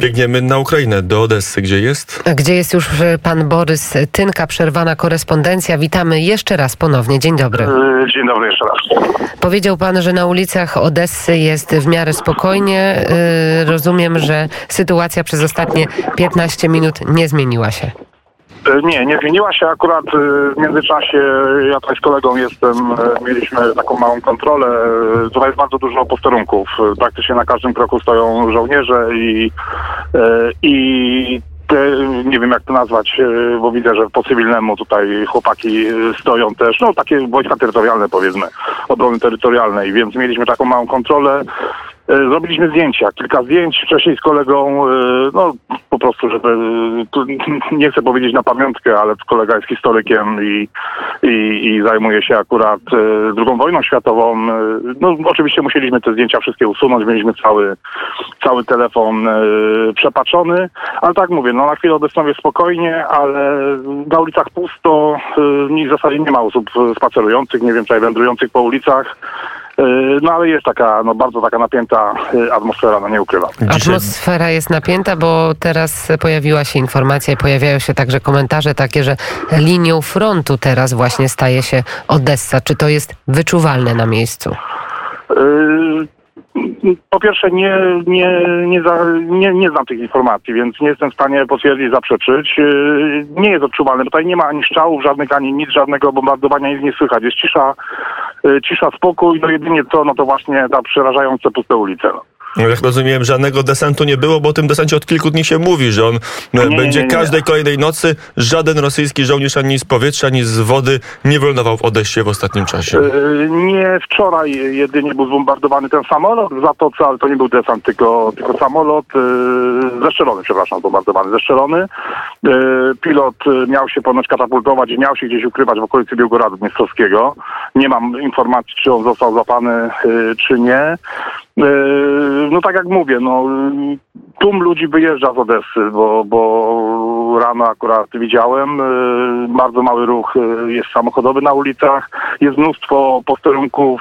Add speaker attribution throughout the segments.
Speaker 1: Biegniemy na Ukrainę, do Odessy. Gdzie jest?
Speaker 2: Gdzie jest już pan Borys Tynka, przerwana korespondencja. Witamy jeszcze raz ponownie. Dzień dobry.
Speaker 3: E, dzień dobry jeszcze raz.
Speaker 2: Powiedział pan, że na ulicach Odessy jest w miarę spokojnie. E, rozumiem, że sytuacja przez ostatnie 15 minut nie zmieniła się.
Speaker 3: E, nie, nie zmieniła się akurat w międzyczasie. Ja tutaj z kolegą jestem, mieliśmy taką małą kontrolę. Tutaj jest bardzo dużo posterunków. Praktycznie na każdym kroku stoją żołnierze i, i nie wiem jak to nazwać, bo widzę, że po cywilnemu tutaj chłopaki stoją też, no takie wojska terytorialne powiedzmy, obrony terytorialnej, więc mieliśmy taką małą kontrolę. E, zrobiliśmy zdjęcia, kilka zdjęć wcześniej z kolegą, e, no po prostu, żeby, nie chcę powiedzieć na pamiątkę, ale kolega jest historykiem i, i, i zajmuje się akurat II e, wojną światową. No oczywiście musieliśmy te zdjęcia wszystkie usunąć, mieliśmy cały, cały telefon przepaczony, ale tak mówię, no na chwilę obecną jest spokojnie, ale na ulicach pusto, w zasadzie nie ma osób spacerujących, nie wiem, czy wędrujących po ulicach. Yy, no ale jest taka, no bardzo taka napięta yy, atmosfera, no nie ukrywam.
Speaker 2: Atmosfera jest napięta, bo teraz pojawiła się informacja i pojawiają się także komentarze takie, że linią frontu teraz właśnie staje się Odessa. Czy to jest wyczuwalne na miejscu? Yy,
Speaker 3: po pierwsze nie, nie, nie, za, nie, nie znam tych informacji, więc nie jestem w stanie potwierdzić, zaprzeczyć. Nie jest odczuwalne. Tutaj nie ma ani strzałów żadnych, ani nic, żadnego bombardowania, nic nie słychać. Jest cisza, cisza, spokój, no jedynie to, no to właśnie ta przerażające puste ulice. No.
Speaker 1: Jak rozumiem, żadnego desantu nie było, bo o tym desancie od kilku dni się mówi, że on nie, będzie nie, nie, każdej kolejnej nocy. Żaden rosyjski żołnierz ani z powietrza, ani z wody nie wylądował w Odessie w ostatnim czasie.
Speaker 3: Yy, nie, wczoraj jedynie był zbombardowany ten samolot w Zatoce, ale to nie był desant, tylko, tylko samolot yy, zestrzelony, przepraszam, bombardowany, zestrzelony. Pilot miał się ponoć katapultować i miał się gdzieś ukrywać w okolicy Białgoradu Dniestrowskiego. Nie mam informacji, czy on został złapany, czy nie. No tak jak mówię, no tłum ludzi wyjeżdża z Odessy, bo, bo rano akurat widziałem, bardzo mały ruch jest samochodowy na ulicach, jest mnóstwo posterunków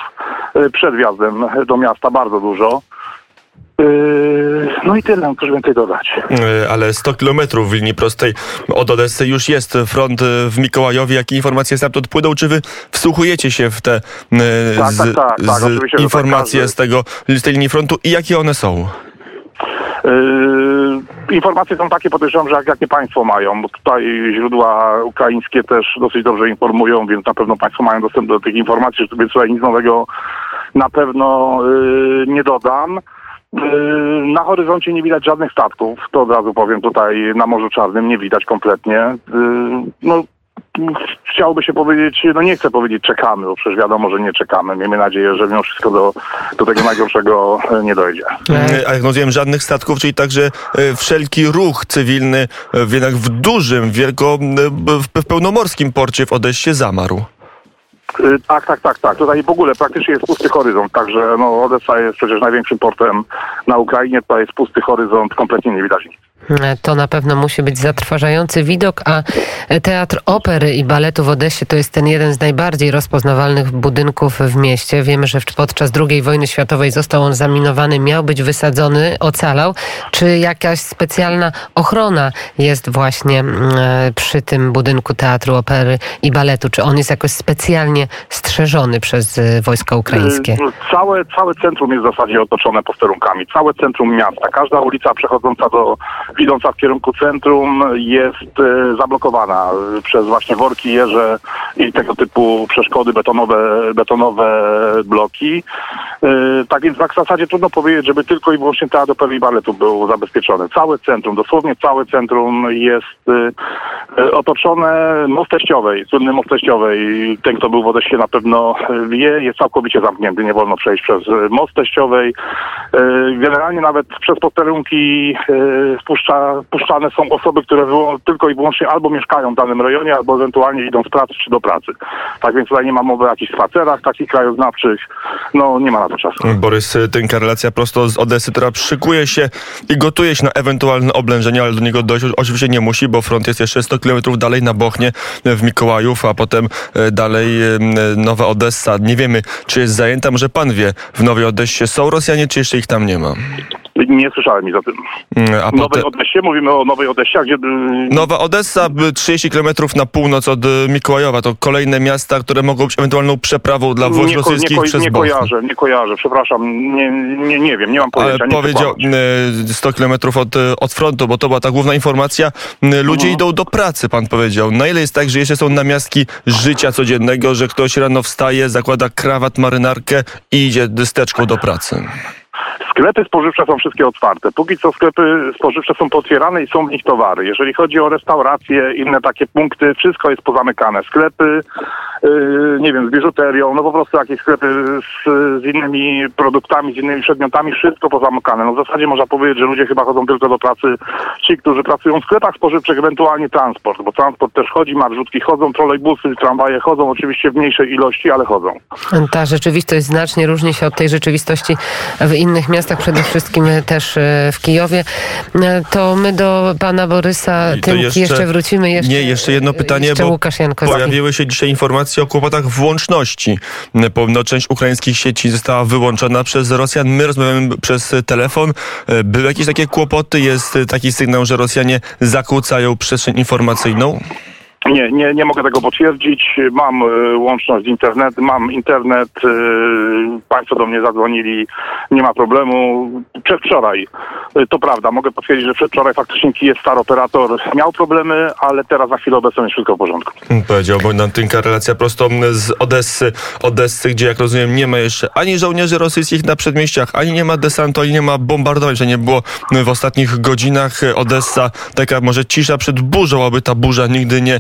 Speaker 3: przed wjazdem do miasta, bardzo dużo. No i tyle, proszę więcej dodać.
Speaker 1: Ale 100 kilometrów w linii prostej od Odessy już jest front w Mikołajowie. Jakie informacje stamtąd płyną? Czy wy wsłuchujecie się w te tak, z, tak, tak, tak, z tak, informacje tak, z, tego, z tej linii frontu i jakie one są?
Speaker 3: Yy, informacje są takie, podejrzewam, że jak, jakie państwo mają, bo tutaj źródła ukraińskie też dosyć dobrze informują, więc na pewno państwo mają dostęp do tych informacji, więc tutaj nic nowego na pewno yy, nie dodam. Yy, na horyzoncie nie widać żadnych statków, to od razu powiem tutaj na Morzu Czarnym nie widać kompletnie. Yy, no, chciałoby się powiedzieć, no nie chcę powiedzieć czekamy, bo przecież wiadomo, że nie czekamy. Miejmy nadzieję, że mimo wszystko do, do tego najgorszego e, nie dojdzie.
Speaker 1: A jak rozumiem, żadnych statków, czyli także wszelki ruch cywilny jednak w dużym, wielko, w pełnomorskim porcie w Odessie zamarł.
Speaker 3: Y, tak, tak, tak, tak. Tutaj w ogóle praktycznie jest pusty horyzont, także no, Odessa jest przecież największym portem na Ukrainie, tutaj jest pusty horyzont, kompletnie nie widać nic.
Speaker 2: To na pewno musi być zatrważający widok, a Teatr Opery i Baletu w Odessie to jest ten jeden z najbardziej rozpoznawalnych budynków w mieście. Wiemy, że podczas II wojny światowej został on zaminowany, miał być wysadzony, ocalał. Czy jakaś specjalna ochrona jest właśnie mm, e, przy tym budynku Teatru Opery i Baletu? Czy on jest jakoś specjalnie strzeżony przez e, wojska ukraińskie? Y,
Speaker 3: całe, całe centrum jest w zasadzie otoczone posterunkami. Całe centrum miasta. Każda ulica przechodząca do idąca w kierunku centrum jest e, zablokowana przez właśnie worki, jeże i tego typu przeszkody, betonowe, betonowe bloki. E, tak więc w zasadzie trudno powiedzieć, żeby tylko i wyłącznie teatr opery i baletu był zabezpieczony. Całe centrum, dosłownie całe centrum jest e, otoczone most teściowej, słynny most teściowej. Ten, kto był w Odessie na pewno wie, jest całkowicie zamknięty, nie wolno przejść przez most teściowej. Generalnie nawet przez posterunki puszcza, puszczane są osoby, które tylko i wyłącznie albo mieszkają w danym rejonie, albo ewentualnie idą z pracy czy do pracy. Tak więc tutaj nie ma mowy o jakichś spacerach takich krajoznawczych. No nie ma na to czasu.
Speaker 1: Borys Tynka, relacja prosto z Odesy, która szykuje się i gotuje się na ewentualne oblężenie, ale do niego dojść oczywiście nie musi, bo front jest jeszcze 100 km dalej na Bochnie w Mikołajów, a potem e, dalej Nowa Odessa. Nie wiemy, czy jest zajęta. Może pan wie, w Nowej Odessie są Rosjanie, czy jeszcze ich tam nie ma?
Speaker 3: Nie słyszałem nic o tym.
Speaker 1: Mm, A
Speaker 3: Nowej
Speaker 1: potem...
Speaker 3: Odessie, mówimy o Nowej Odessie, gdzie...
Speaker 1: Nowa Odessa, y, 30 km na północ od y, Mikołajowa. To kolejne miasta, które mogą być ewentualną przeprawą dla wojsk
Speaker 3: nie,
Speaker 1: rosyjskich
Speaker 3: nie,
Speaker 1: przez
Speaker 3: nie
Speaker 1: Bochum.
Speaker 3: kojarzę, nie kojarzę, przepraszam, nie, nie, nie wiem, nie mam
Speaker 1: Ale
Speaker 3: pojęcia. nie
Speaker 1: powiedział
Speaker 3: przekładam się.
Speaker 1: y, 100 kilometrów od, y, od frontu, bo to była ta główna informacja. Ludzie idą do pracy, pan powiedział. Na ile jest tak, że jeszcze są namiastki życia codziennego, że ktoś rano wstaje, zakłada krawat, marynarkę i idzie dysteczką do pracy?
Speaker 3: Sklepy spożywcze są wszystkie otwarte. Póki co sklepy spożywcze są potwierane i są w nich towary. Jeżeli chodzi o restauracje, inne takie punkty, wszystko jest pozamykane. Sklepy, yy, nie wiem, z biżuterią, no po prostu jakieś sklepy z, z innymi produktami, z innymi przedmiotami, wszystko pozamykane. No w zasadzie można powiedzieć, że ludzie chyba chodzą tylko do pracy ci, którzy pracują w sklepach spożywczych, ewentualnie transport, bo transport też chodzi, marszrutki chodzą, trolejbusy, tramwaje chodzą, oczywiście w mniejszej ilości, ale chodzą.
Speaker 2: Ta rzeczywistość znacznie różni się od tej rzeczywistości w innych miastach, przede wszystkim też e, w Kijowie. E, To my do pana Borysa
Speaker 1: to
Speaker 2: Tymki jeszcze, wrócimy. Jeszcze,
Speaker 1: nie, jeszcze jedno pytanie,
Speaker 2: jeszcze
Speaker 1: bo pojawiły się dzisiaj informacje o kłopotach w łączności. Podobno część ukraińskich sieci została wyłączona przez Rosjan. My rozmawiamy przez telefon. E, Były jakieś takie kłopoty? Jest taki sygnał, że Rosjanie zakłócają przestrzeń informacyjną?
Speaker 3: Nie, nie, nie mogę tego potwierdzić. Mam y, łączność z internet, mam internet. Y, państwo do mnie zadzwonili, nie ma problemu. Przedwczoraj, y, to prawda, mogę potwierdzić, że przedwczoraj faktycznie Kijów Star Operator miał problemy, ale teraz na chwilę obecną jest wszystko w porządku.
Speaker 1: Powiedział Bogdan Tynka, relacja prosto z Odessy, Odessy, gdzie jak rozumiem nie ma jeszcze ani żołnierzy rosyjskich na przedmieściach, ani nie ma desantu, ani nie ma bombardowań, że nie było w ostatnich godzinach. Odessa, taka może cisza przed burzą, aby ta burza nigdy nie,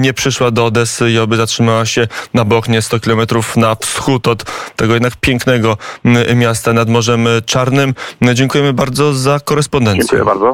Speaker 1: nie przyszła do Odessy i aby zatrzymała się na Bochnie 100 kilometrów na wschód od tego jednak pięknego miasta nad Morzem Czarnym. Dziękujemy bardzo za korespondencję.
Speaker 3: Dziękuję bardzo.